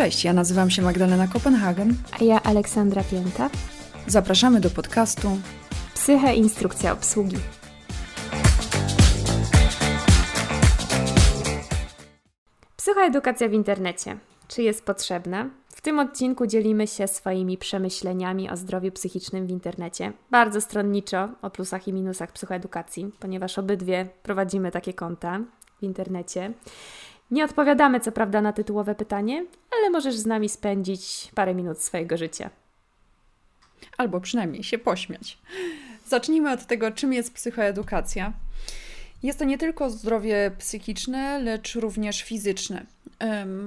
Cześć, ja nazywam się Magdalena Kopenhagen. A ja Aleksandra Pięta. Zapraszamy do podcastu Psyche Instrukcja Obsługi. Psychoedukacja w internecie. Czy jest potrzebna? W tym odcinku dzielimy się swoimi przemyśleniami o zdrowiu psychicznym w internecie. Bardzo stronniczo o plusach i minusach psychoedukacji, ponieważ obydwie prowadzimy takie konta w internecie. Nie odpowiadamy co prawda na tytułowe pytanie, ale możesz z nami spędzić parę minut swojego życia. Albo przynajmniej się pośmiać. Zacznijmy od tego, czym jest psychoedukacja. Jest to nie tylko zdrowie psychiczne, lecz również fizyczne,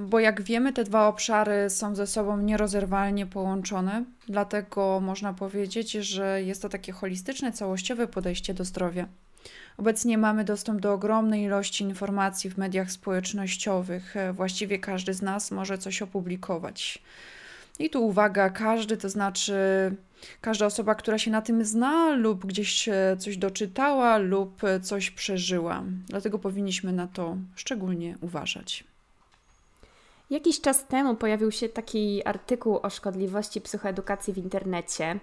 bo jak wiemy, te dwa obszary są ze sobą nierozerwalnie połączone, dlatego można powiedzieć, że jest to takie holistyczne, całościowe podejście do zdrowia. Obecnie mamy dostęp do ogromnej ilości informacji w mediach społecznościowych. E, właściwie każdy z nas może coś opublikować. I tu uwaga, każdy, to znaczy każda osoba, która się na tym zna lub gdzieś coś doczytała lub coś przeżyła. Dlatego powinniśmy na to szczególnie uważać. Jakiś czas temu pojawił się taki artykuł o szkodliwości psychoedukacji w internecie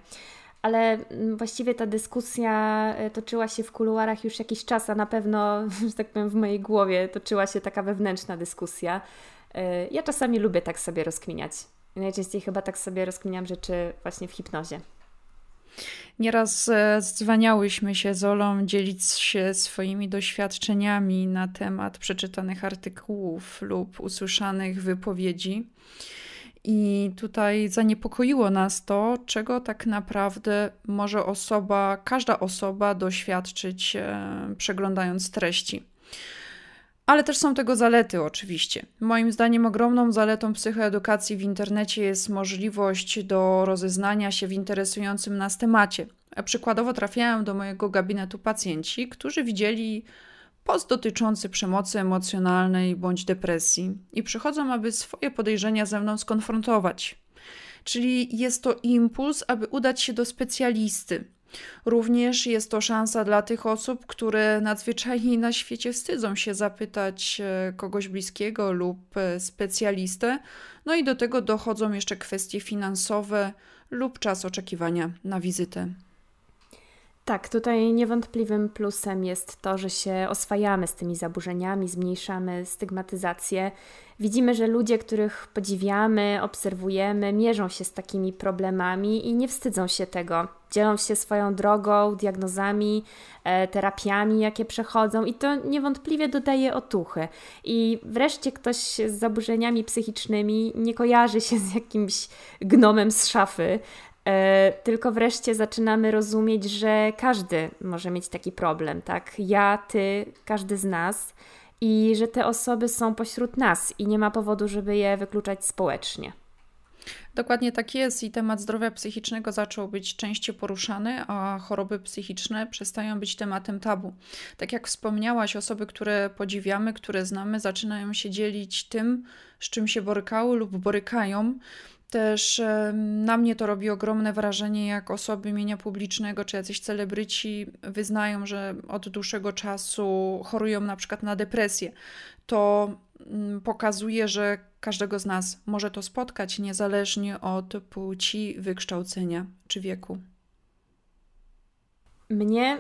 ale mm, właściwie ta dyskusja e, toczyła się w kuluarach już jakiś czas, a na pewno, że tak powiem, w mojej głowie toczyła się taka wewnętrzna dyskusja. E, ja czasami lubię tak sobie rozkminiać. Najczęściej chyba tak sobie rozkminiam rzeczy właśnie w hipnozie. Nieraz e, zwaniałyśmy się z Olą dzielić się swoimi doświadczeniami na temat przeczytanych artykułów lub usłyszanych wypowiedzi. I tutaj zaniepokoiło nas to, czego tak naprawdę może osoba, każda osoba doświadczyć, e, przeglądając treści. Ale też są tego zalety, oczywiście. Moim zdaniem, ogromną zaletą psychoedukacji w internecie jest możliwość do rozeznania się w interesującym nas temacie. Przykładowo trafiają do mojego gabinetu pacjenci, którzy widzieli post dotyczący przemocy emocjonalnej bądź depresji i przychodzą, aby swoje podejrzenia ze mną skonfrontować. Czyli jest to impuls, aby udać się do specjalisty. Również jest to szansa dla tych osób, które nadzwyczajnie na świecie wstydzą się zapytać e, kogoś bliskiego lub e, specjalistę. No i do tego dochodzą jeszcze kwestie finansowe lub czas oczekiwania na wizytę. Tak, tutaj niewątpliwym plusem jest to, że się oswajamy z tymi zaburzeniami, zmniejszamy stygmatyzację. Widzimy, że ludzie, których podziwiamy, obserwujemy, mierzą się z takimi problemami i nie wstydzą się tego. Dzielą się swoją drogą, diagnozami, e, terapiami, jakie przechodzą, i to niewątpliwie dodaje otuchy. I wreszcie ktoś z zaburzeniami psychicznymi nie kojarzy się z jakimś gnomem z szafy, tylko wreszcie zaczynamy rozumieć, że każdy może mieć taki problem, tak? Ja, ty, każdy z nas, i że te osoby są pośród nas i nie ma powodu, żeby je wykluczać społecznie. Dokładnie tak jest i temat zdrowia psychicznego zaczął być częściej poruszany, a choroby psychiczne przestają być tematem tabu. Tak jak wspomniałaś, osoby, które podziwiamy, które znamy, zaczynają się dzielić tym, z czym się borykały lub borykają, też na mnie to robi ogromne wrażenie, jak osoby mienia publicznego czy jacyś celebryci wyznają, że od dłuższego czasu chorują na przykład na depresję. To mm, pokazuje, że każdego z nas może to spotkać, niezależnie od płci, wykształcenia czy wieku. Mnie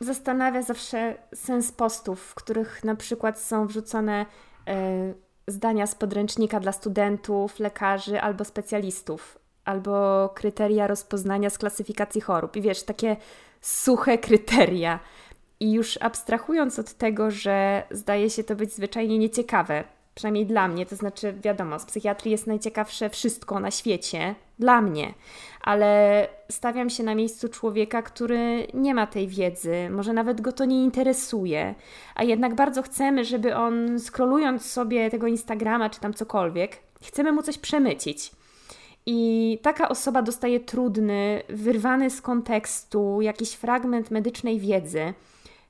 zastanawia zawsze sens postów, w których na przykład są wrzucone. Yy zdania z podręcznika dla studentów, lekarzy albo specjalistów, albo kryteria rozpoznania z klasyfikacji chorób. I wiesz, takie suche kryteria. I już abstrahując od tego, że zdaje się to być zwyczajnie nieciekawe, przynajmniej dla mnie, to znaczy, wiadomo, z psychiatrii jest najciekawsze wszystko na świecie, dla mnie, ale stawiam się na miejscu człowieka, który nie ma tej wiedzy, może nawet go to nie interesuje, a jednak bardzo chcemy, żeby on, skrolując sobie tego Instagrama czy tam cokolwiek, chcemy mu coś przemycić. I taka osoba dostaje trudny, wyrwany z kontekstu jakiś fragment medycznej wiedzy,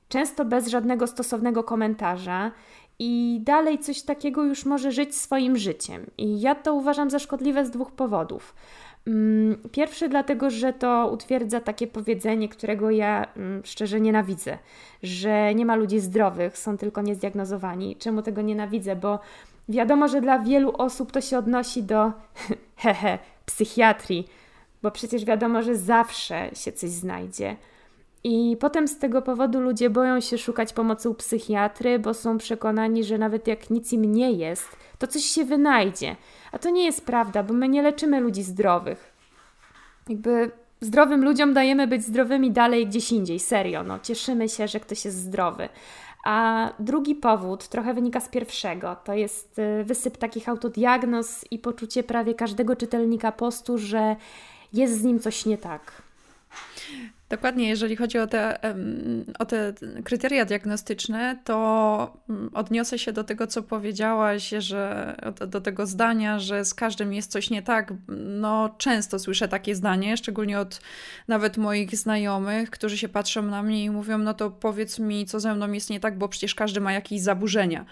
często bez żadnego stosownego komentarza, i dalej coś takiego już może żyć swoim życiem. I ja to uważam za szkodliwe z dwóch powodów. Mm, pierwszy, dlatego, że to utwierdza takie powiedzenie, którego ja mm, szczerze nienawidzę, że nie ma ludzi zdrowych, są tylko niezdiagnozowani. Czemu tego nienawidzę? Bo Wiadomo, że dla wielu osób to się odnosi do hehe, psychiatrii, bo przecież wiadomo, że zawsze się coś znajdzie. I potem z tego powodu ludzie boją się szukać pomocy u psychiatry, bo są przekonani, że nawet jak nic im nie jest, to coś się wynajdzie. A to nie jest prawda, bo my nie leczymy ludzi zdrowych. Jakby zdrowym ludziom dajemy być zdrowymi dalej gdzieś indziej, serio. No, cieszymy się, że ktoś jest zdrowy. A drugi powód trochę wynika z pierwszego. To jest y, wysyp takich autodiagnoz i poczucie prawie każdego czytelnika postu, że jest z nim coś nie tak. Dokładnie, jeżeli chodzi o te, o te kryteria diagnostyczne, to mm, odniosę się do tego, co powiedziałaś, że do, tego zdania, że z każdym jest coś nie tak. No, często słyszę takie zdanie, szczególnie od nawet moich znajomych, którzy się patrzą na mnie i mówią: No to powiedz mi, co ze mną jest nie tak, bo przecież każdy ma jakieś zaburzenia.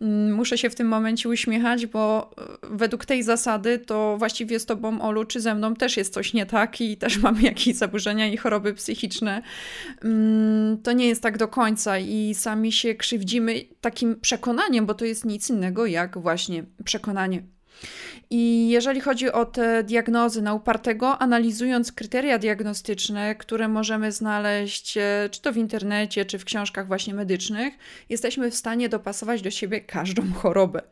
Mm, muszę się w tym momencie uśmiechać, bo e, według tej zasady to właściwie z tobą, Olu, czy ze mną też jest coś nie tak i też mamy jakieś zaburzenia i choroby psychiczne. Mm, to nie jest tak do końca i sami się krzywdzimy takim przekonaniem, bo to jest nic innego jak właśnie przekonanie. I jeżeli chodzi o te diagnozy na upartego, analizując kryteria diagnostyczne, które możemy znaleźć e, czy to w internecie, czy w książkach właśnie medycznych, jesteśmy w stanie dopasować do siebie każdą chorobę.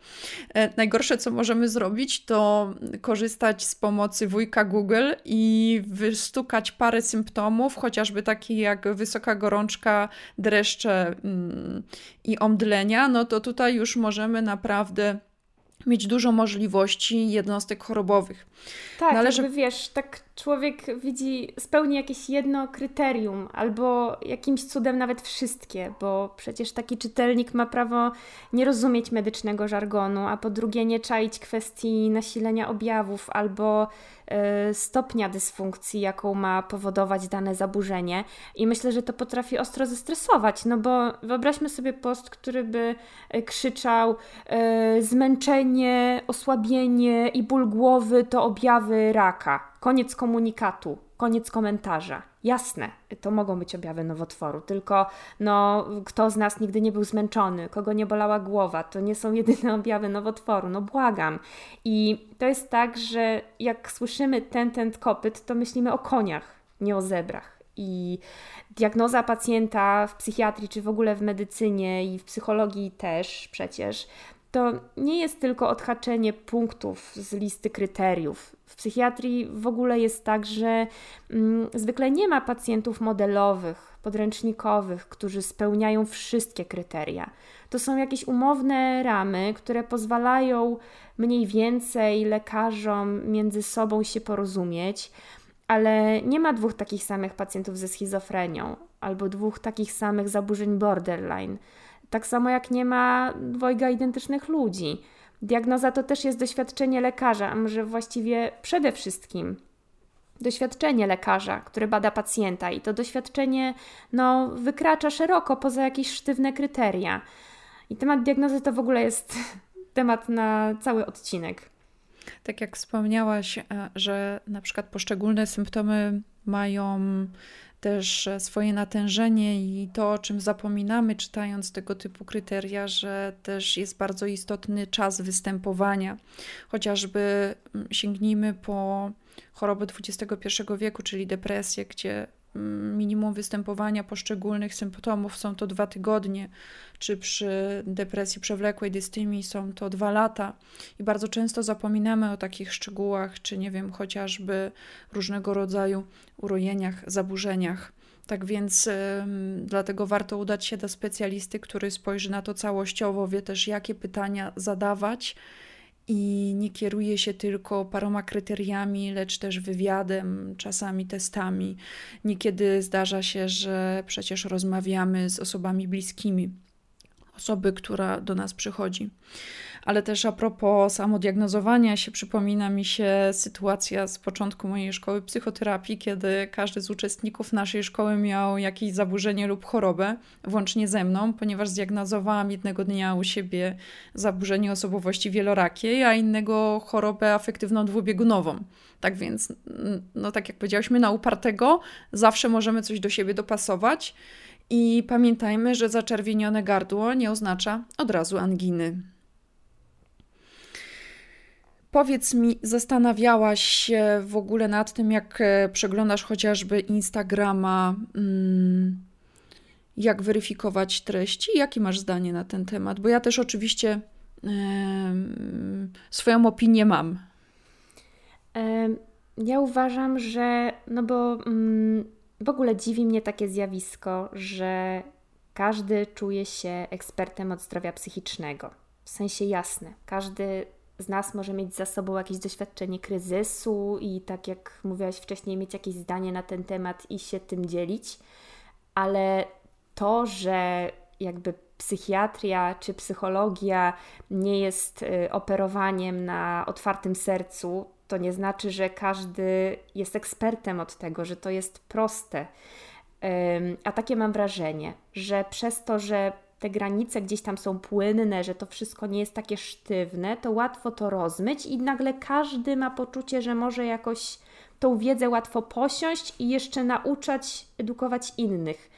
E, najgorsze, co możemy zrobić, to korzystać z pomocy wujka Google i wystukać parę symptomów, chociażby takie jak wysoka gorączka, dreszcze mm, i omdlenia, no to tutaj już możemy naprawdę mieć dużo możliwości jednostek chorobowych. Tak, Należy... jakby wiesz, tak człowiek widzi, spełni jakieś jedno kryterium, albo jakimś cudem nawet wszystkie, bo przecież taki czytelnik ma prawo nie rozumieć medycznego żargonu, a po drugie nie czaić kwestii nasilenia objawów albo y, stopnia dysfunkcji, jaką ma powodować dane zaburzenie. I myślę, że to potrafi ostro zestresować, no bo wyobraźmy sobie post, który by e, krzyczał y, zmęczenie, osłabienie i ból głowy to objawy raka koniec komunikatu, koniec komentarza. Jasne, to mogą być objawy nowotworu, tylko no, kto z nas nigdy nie był zmęczony, kogo nie bolała głowa, to nie są jedyne objawy nowotworu, no błagam. I to jest tak, że jak słyszymy ten, ten kopyt, to myślimy o koniach, nie o zebrach. I diagnoza pacjenta w psychiatrii, czy w ogóle w medycynie i w psychologii też przecież, to nie jest tylko odhaczenie punktów z listy kryteriów. W psychiatrii w ogóle jest tak, że mm, zwykle nie ma pacjentów modelowych, podręcznikowych, którzy spełniają wszystkie kryteria. To są jakieś umowne ramy, które pozwalają mniej więcej lekarzom między sobą się porozumieć, ale nie ma dwóch takich samych pacjentów ze schizofrenią albo dwóch takich samych zaburzeń borderline tak samo jak nie ma dwojga identycznych ludzi. Diagnoza to też jest doświadczenie lekarza, a może właściwie przede wszystkim doświadczenie lekarza, który bada pacjenta i to doświadczenie no, wykracza szeroko poza jakieś sztywne kryteria. I temat diagnozy to w ogóle jest temat na cały odcinek. Tak jak wspomniałaś, e, że na przykład poszczególne symptomy mają też swoje natężenie i to, o czym zapominamy, czytając tego typu kryteria, że też jest bardzo istotny czas występowania. Chociażby mm, sięgnijmy po choroby XXI wieku, czyli depresję, gdzie minimum występowania poszczególnych symptomów są to dwa tygodnie, czy przy depresji przewlekłej dystymii są to dwa lata. I bardzo często zapominamy o takich szczegółach, czy nie wiem, chociażby różnego rodzaju urojeniach, zaburzeniach. Tak więc y, dlatego warto udać się do specjalisty, który spojrzy na to całościowo, wie też jakie pytania zadawać i nie kieruje się tylko paroma kryteriami, lecz też wywiadem, czasami testami. Niekiedy zdarza się, że przecież rozmawiamy z osobami bliskimi osoby, która do nas przychodzi. Ale też a propos samodiagnozowania się, przypomina mi się sytuacja z początku mojej szkoły psychoterapii, kiedy każdy z uczestników naszej szkoły miał jakieś zaburzenie lub chorobę, włącznie ze mną, ponieważ zdiagnozowałam jednego dnia u siebie zaburzenie osobowości wielorakiej, a innego chorobę afektywną dwubiegunową. Tak więc, no tak jak powiedziałyśmy, na upartego zawsze możemy coś do siebie dopasować. I pamiętajmy, że zaczerwienione gardło nie oznacza od razu anginy. powiedz mi, zastanawiałaś się w ogóle nad tym, jak e, przeglądasz chociażby Instagrama, mm, jak weryfikować treści? Jakie masz zdanie na ten temat? Bo ja też oczywiście swoją opinię mam. Ja uważam, że no bo mm, w ogóle dziwi mnie takie zjawisko, że każdy czuje się ekspertem od zdrowia psychicznego. W sensie jasne, każdy z nas może mieć za sobą jakieś doświadczenie kryzysu i tak jak mówiłaś wcześniej, mieć jakieś zdanie na ten temat i się tym dzielić, ale to, że jakby psychiatria czy psychologia nie jest y, operowaniem na otwartym sercu, to nie znaczy, że każdy jest ekspertem od tego, że to jest proste. A takie mam wrażenie, że przez to, że te granice gdzieś tam są płynne, że to wszystko nie jest takie sztywne, to łatwo to rozmyć i nagle każdy ma poczucie, że może jakoś tą wiedzę łatwo posiąść i jeszcze nauczać, edukować innych.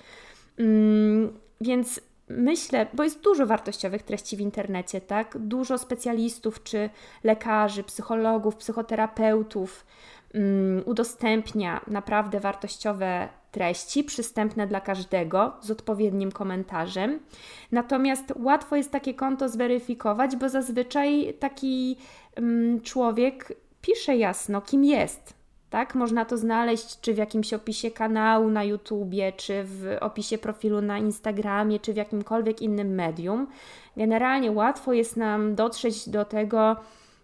Mm, więc myślę, bo jest dużo wartościowych treści w internecie, tak? Dużo specjalistów, czy lekarzy, psychologów, psychoterapeutów um, udostępnia naprawdę wartościowe treści, przystępne dla każdego, z odpowiednim komentarzem. Natomiast łatwo jest takie konto zweryfikować, bo zazwyczaj taki um, człowiek pisze jasno, kim jest, tak? Można to znaleźć czy w jakimś opisie kanału na YouTubie, czy w opisie profilu na Instagramie, czy w jakimkolwiek innym medium. Generalnie łatwo jest nam dotrzeć do tego,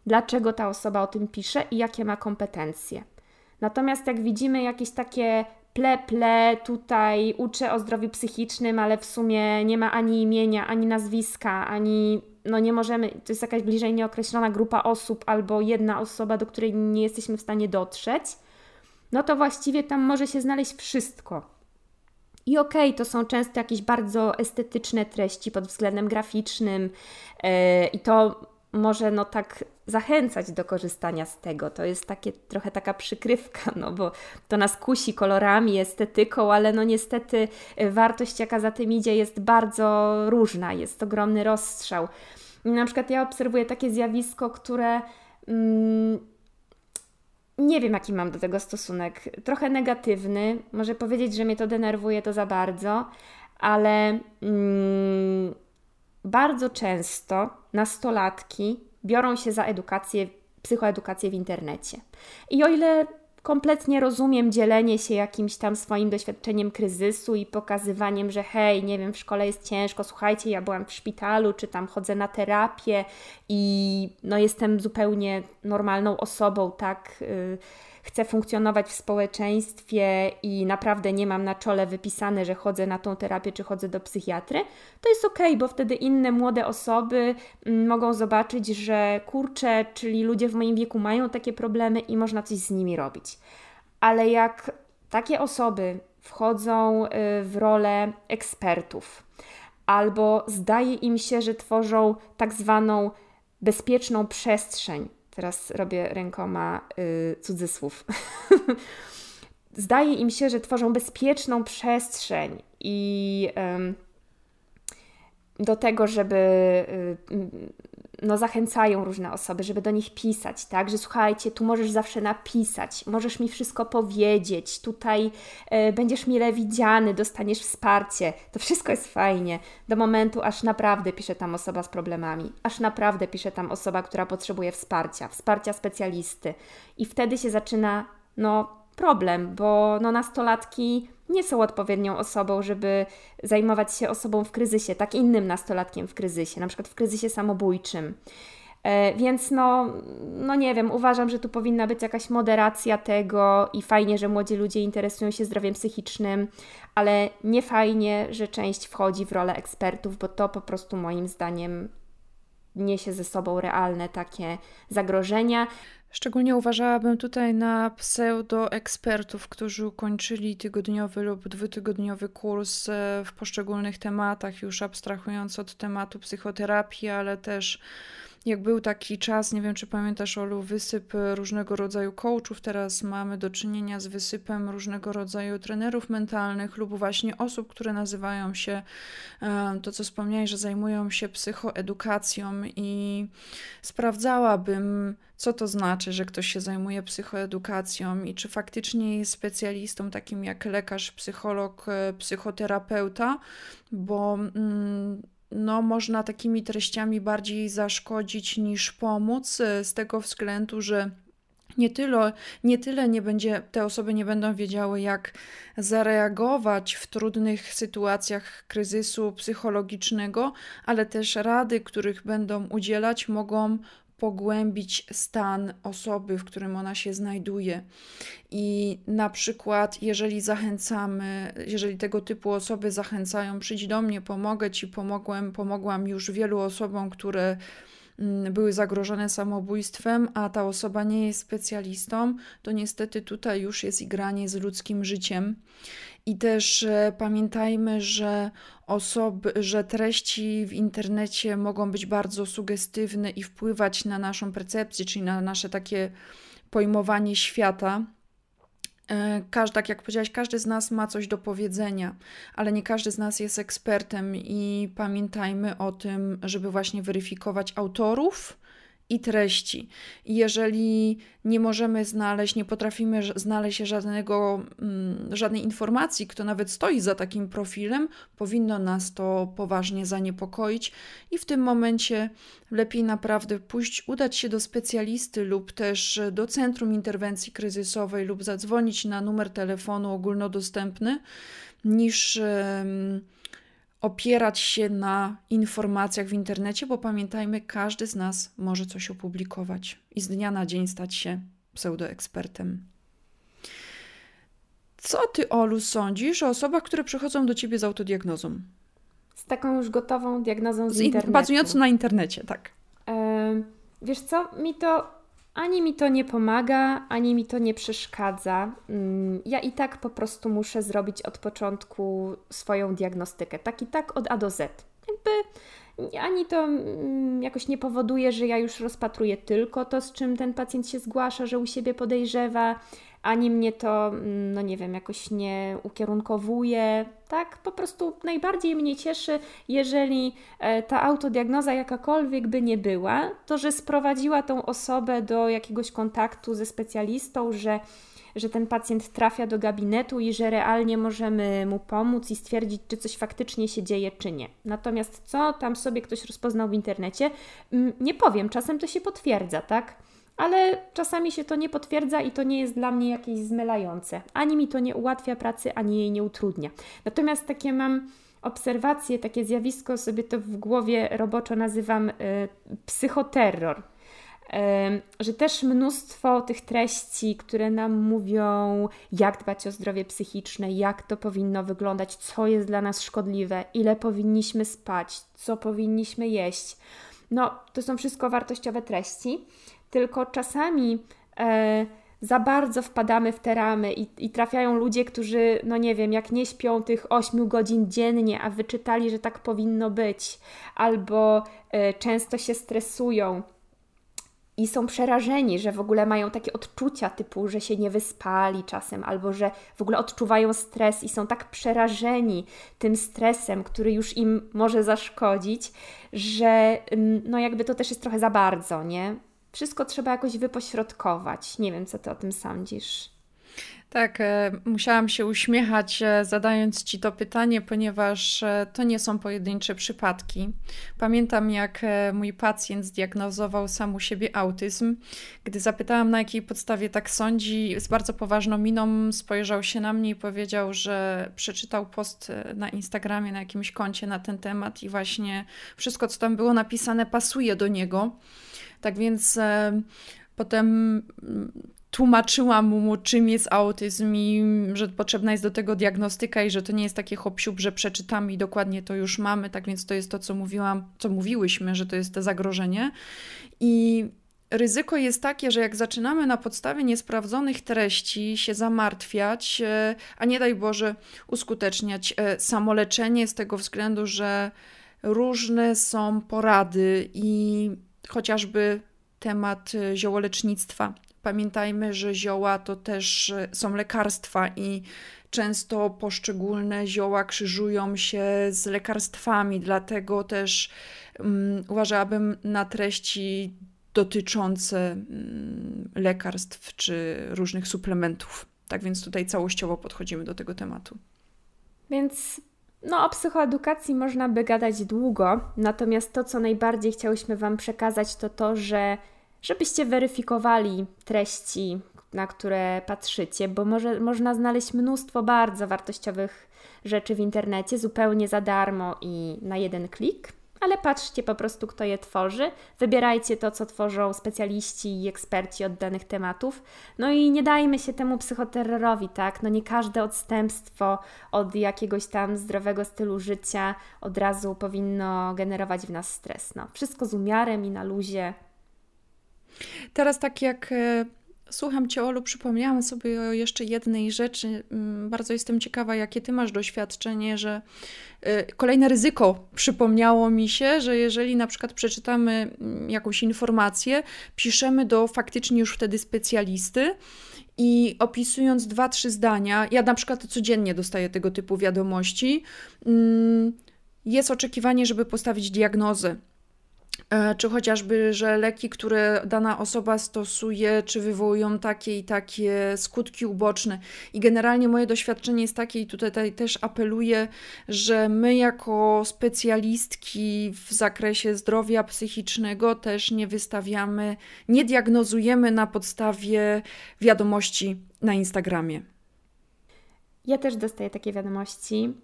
dlaczego ta osoba o tym pisze i jakie ma kompetencje. Natomiast jak widzimy jakieś takie ple, ple, tutaj uczę o zdrowiu psychicznym, ale w sumie nie ma ani imienia, ani nazwiska, ani no nie możemy, to jest jakaś bliżej nieokreślona grupa osób albo jedna osoba, do której nie jesteśmy w stanie dotrzeć, no to właściwie tam może się znaleźć wszystko. I okej, okay, to są często jakieś bardzo estetyczne treści pod względem graficznym, yy, i to może no tak zachęcać do korzystania z tego. To jest takie trochę taka przykrywka, no bo to nas kusi kolorami, estetyką, ale no niestety e, wartość, jaka za tym idzie, jest bardzo różna, jest ogromny rozstrzał. Na przykład ja obserwuję takie zjawisko, które mm, nie wiem, jaki mam do tego stosunek. Trochę negatywny. Może powiedzieć, że mnie to denerwuje to za bardzo, ale mm, bardzo często nastolatki biorą się za edukację, psychoedukację w internecie. I o ile kompletnie rozumiem dzielenie się jakimś tam swoim doświadczeniem kryzysu i pokazywaniem, że hej, nie wiem, w szkole jest ciężko, słuchajcie, ja byłam w szpitalu, czy tam chodzę na terapię i no jestem zupełnie normalną osobą, tak. Yy, chcę funkcjonować w społeczeństwie i naprawdę nie mam na czole wypisane, że chodzę na tą terapię czy chodzę do psychiatry, to jest ok, bo wtedy inne młode osoby mm, mogą zobaczyć, że kurczę, czyli ludzie w moim wieku mają takie problemy i można coś z nimi robić. Ale jak takie osoby wchodzą y, w rolę ekspertów, albo zdaje im się, że tworzą tak zwaną bezpieczną przestrzeń, Teraz robię rękoma y, cudzysłów. Zdaje im się, że tworzą bezpieczną przestrzeń i do tego, żeby y, no, zachęcają różne osoby, żeby do nich pisać, tak? Że słuchajcie, tu możesz zawsze napisać, możesz mi wszystko powiedzieć, tutaj e, będziesz mile widziany, dostaniesz wsparcie. To wszystko jest fajnie. Do momentu, aż naprawdę pisze tam osoba z problemami, aż naprawdę pisze tam osoba, która potrzebuje wsparcia, wsparcia specjalisty. I wtedy się zaczyna, no, problem, bo no, nastolatki nie są odpowiednią osobą, żeby zajmować się osobą w kryzysie, tak innym nastolatkiem w kryzysie, na przykład w kryzysie samobójczym. E, więc no, no nie wiem, uważam, że tu powinna być jakaś moderacja tego i fajnie, że młodzi ludzie interesują się zdrowiem psychicznym, ale nie fajnie, że część wchodzi w rolę ekspertów, bo to po prostu moim zdaniem niesie ze sobą realne takie zagrożenia. Szczególnie uważałabym tutaj na pseudoekspertów, którzy ukończyli tygodniowy lub dwutygodniowy kurs e, w poszczególnych tematach, już abstrahując od tematu psychoterapii, ale też jak był taki czas, nie wiem czy pamiętasz Olu, wysyp różnego rodzaju coachów, teraz mamy do czynienia z wysypem różnego rodzaju trenerów mentalnych lub właśnie osób, które nazywają się, e, to co wspomniałeś, że zajmują się psychoedukacją. I sprawdzałabym, co to znaczy, że ktoś się zajmuje psychoedukacją i czy faktycznie jest specjalistą takim jak lekarz, psycholog, e, psychoterapeuta, bo mm, no, można takimi treściami bardziej zaszkodzić niż pomóc, e, z tego względu, że nie tyle, nie tyle nie będzie, te osoby nie będą wiedziały, jak zareagować w trudnych sytuacjach kryzysu psychologicznego, ale też rady, których będą udzielać, mogą pogłębić stan osoby, w którym ona się znajduje. I na przykład, jeżeli zachęcamy, jeżeli tego typu osoby zachęcają, przyjdź do mnie, pomogę ci, pomogłem, pomogłam już wielu osobom, które były zagrożone samobójstwem, a ta osoba nie jest specjalistą, to niestety tutaj już jest igranie z ludzkim życiem. I też e, pamiętajmy, że osoby, że treści w internecie mogą być bardzo sugestywne i wpływać na naszą percepcję, czyli na nasze takie pojmowanie świata. E, każdy, tak jak powiedziałaś, każdy z nas ma coś do powiedzenia, ale nie każdy z nas jest ekspertem i pamiętajmy o tym, żeby właśnie weryfikować autorów i treści. jeżeli nie możemy znaleźć, nie potrafimy znaleźć żadnego, mm, żadnej informacji, kto nawet stoi za takim profilem, powinno nas to poważnie zaniepokoić i w tym momencie lepiej naprawdę pójść, udać się do specjalisty lub też do Centrum Interwencji Kryzysowej lub zadzwonić na numer telefonu ogólnodostępny niż opierać się na informacjach w internecie, bo pamiętajmy, każdy z nas może coś opublikować i z dnia na dzień stać się pseudoekspertem. Co ty, Olu, sądzisz o osobach, które przychodzą do ciebie z autodiagnozą? Z taką już gotową diagnozą z, z internetu. Bazując na internecie, tak. Yy, wiesz co, mi to ani mi to nie pomaga, ani mi to nie przeszkadza. Mm, ja i tak po prostu muszę zrobić od początku swoją diagnostykę, tak i tak od A do Z. Jakby ani to mm, jakoś nie powoduje, że ja już rozpatruję tylko to, z czym ten pacjent się zgłasza, że u siebie podejrzewa, ani mnie to, mm, no nie wiem, jakoś nie ukierunkowuje. Tak, po prostu najbardziej mnie cieszy, jeżeli e, ta autodiagnoza jakakolwiek by nie była, to że sprowadziła tą osobę do jakiegoś kontaktu ze specjalistą, że że ten pacjent trafia do gabinetu i że realnie możemy mu pomóc i stwierdzić, czy coś faktycznie się dzieje, czy nie. Natomiast co tam sobie ktoś rozpoznał w internecie, mm, nie powiem, czasem to się potwierdza, tak? Ale czasami się to nie potwierdza i to nie jest dla mnie jakieś zmylające. Ani mi to nie ułatwia pracy, ani jej nie utrudnia. Natomiast takie mam obserwacje, takie zjawisko sobie to w głowie roboczo nazywam y, psychoterror. Y, że też mnóstwo tych treści, które nam mówią, jak dbać o zdrowie psychiczne, jak to powinno wyglądać, co jest dla nas szkodliwe, ile powinniśmy spać, co powinniśmy jeść. No, to są wszystko wartościowe treści, tylko czasami e, za bardzo wpadamy w te ramy i, i, trafiają ludzie, którzy, no nie wiem, jak nie śpią tych 8 godzin dziennie, a wyczytali, że tak powinno być, albo e, często się stresują i są przerażeni, że w ogóle mają takie odczucia typu, że się nie wyspali czasem, albo że w ogóle odczuwają stres i są tak przerażeni tym stresem, który już im może zaszkodzić, że no jakby to też jest trochę za bardzo, nie? Wszystko trzeba jakoś wypośrodkować. Nie wiem, co ty o tym sądzisz. Tak, e, musiałam się uśmiechać, e, zadając ci to pytanie, ponieważ e, to nie są pojedyncze przypadki. Pamiętam, jak mój pacjent zdiagnozował sam u siebie autyzm. Gdy zapytałam, na jakiej podstawie tak sądzi, z bardzo poważną miną spojrzał się na mnie i powiedział, że przeczytał post na Instagramie, na jakimś koncie na ten temat i właśnie wszystko, co tam było napisane, pasuje do niego. Tak więc e, potem mm, tłumaczyłam mu, czym jest autyzm i że potrzebna jest do tego diagnostyka i że to nie jest takie hop że przeczytamy i dokładnie to już mamy. Tak więc to jest to, co mówiłam, co mówiłyśmy, że to jest to zagrożenie. I ryzyko jest takie, że jak zaczynamy na podstawie niesprawdzonych treści się zamartwiać, e, a nie daj Boże uskuteczniać e, samoleczenie z tego względu, że różne są porady i chociażby temat ziołolecznictwa. Pamiętajmy, że zioła to też są lekarstwa i często poszczególne zioła krzyżują się z lekarstwami, dlatego też um, uważałabym na treści dotyczące um, lekarstw czy różnych suplementów. Tak więc tutaj całościowo podchodzimy do tego tematu. Więc no, o psychoedukacji można by gadać długo, natomiast to, co najbardziej chciałyśmy Wam przekazać, to to, że żebyście weryfikowali treści, na które patrzycie, bo może, można znaleźć mnóstwo bardzo wartościowych rzeczy w internecie zupełnie za darmo i na jeden klik ale patrzcie po prostu, kto je tworzy. Wybierajcie to, co tworzą specjaliści i eksperci od danych tematów. No i nie dajmy się temu psychoterrorowi, tak? No nie każde odstępstwo od jakiegoś tam zdrowego stylu życia od razu powinno generować w nas stres. No, wszystko z umiarem i na luzie. Teraz tak jak e, Słucham Cię, Olu, przypomniałam sobie o jeszcze jednej rzeczy. Mm, bardzo jestem ciekawa, jakie Ty masz doświadczenie, że y, kolejne ryzyko przypomniało mi się, że jeżeli na przykład przeczytamy mm, jakąś informację, piszemy do faktycznie już wtedy specjalisty i opisując dwa, trzy zdania, ja na przykład codziennie dostaję tego typu wiadomości, mm, jest oczekiwanie, żeby postawić diagnozę czy chociażby, że leki, które dana osoba stosuje, czy wywołują takie i takie skutki uboczne. I generalnie moje doświadczenie jest takie, i tutaj też apeluję, że my, jako specjalistki w zakresie zdrowia psychicznego, też nie wystawiamy, nie diagnozujemy na podstawie wiadomości na Instagramie. Ja też dostaję takie wiadomości.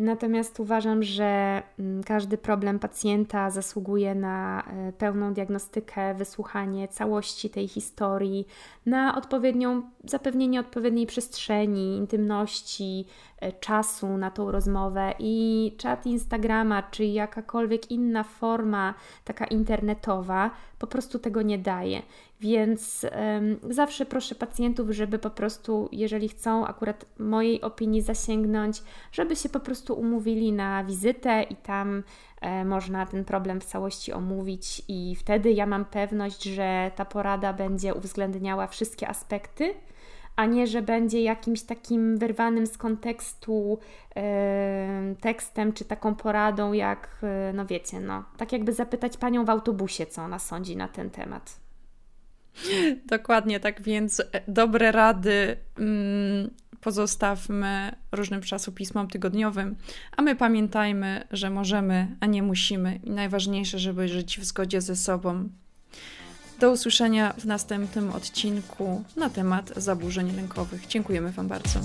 Natomiast uważam, że mm, każdy problem pacjenta zasługuje na e, pełną diagnostykę, wysłuchanie całości tej historii, na odpowiednią, zapewnienie odpowiedniej przestrzeni, intymności, e, czasu na tą rozmowę i czat Instagrama czy jakakolwiek inna forma, taka internetowa, po prostu tego nie daje. Więc um, zawsze proszę pacjentów, żeby po prostu, jeżeli chcą akurat mojej opinii zasięgnąć, żeby się po prostu umówili na wizytę i tam e, można ten problem w całości omówić, i wtedy ja mam pewność, że ta porada będzie uwzględniała wszystkie aspekty a nie, że będzie jakimś takim wyrwanym z kontekstu e, tekstem czy taką poradą, jak, e, no wiecie, no, tak jakby zapytać panią w autobusie, co ona sądzi na ten temat. Dokładnie tak, więc dobre rady mm, pozostawmy różnym czasopismom tygodniowym, a my pamiętajmy, że możemy, a nie musimy. I najważniejsze, żeby żyć w zgodzie ze sobą. Do usłyszenia w następnym odcinku na temat zaburzeń lękowych. Dziękujemy Wam bardzo.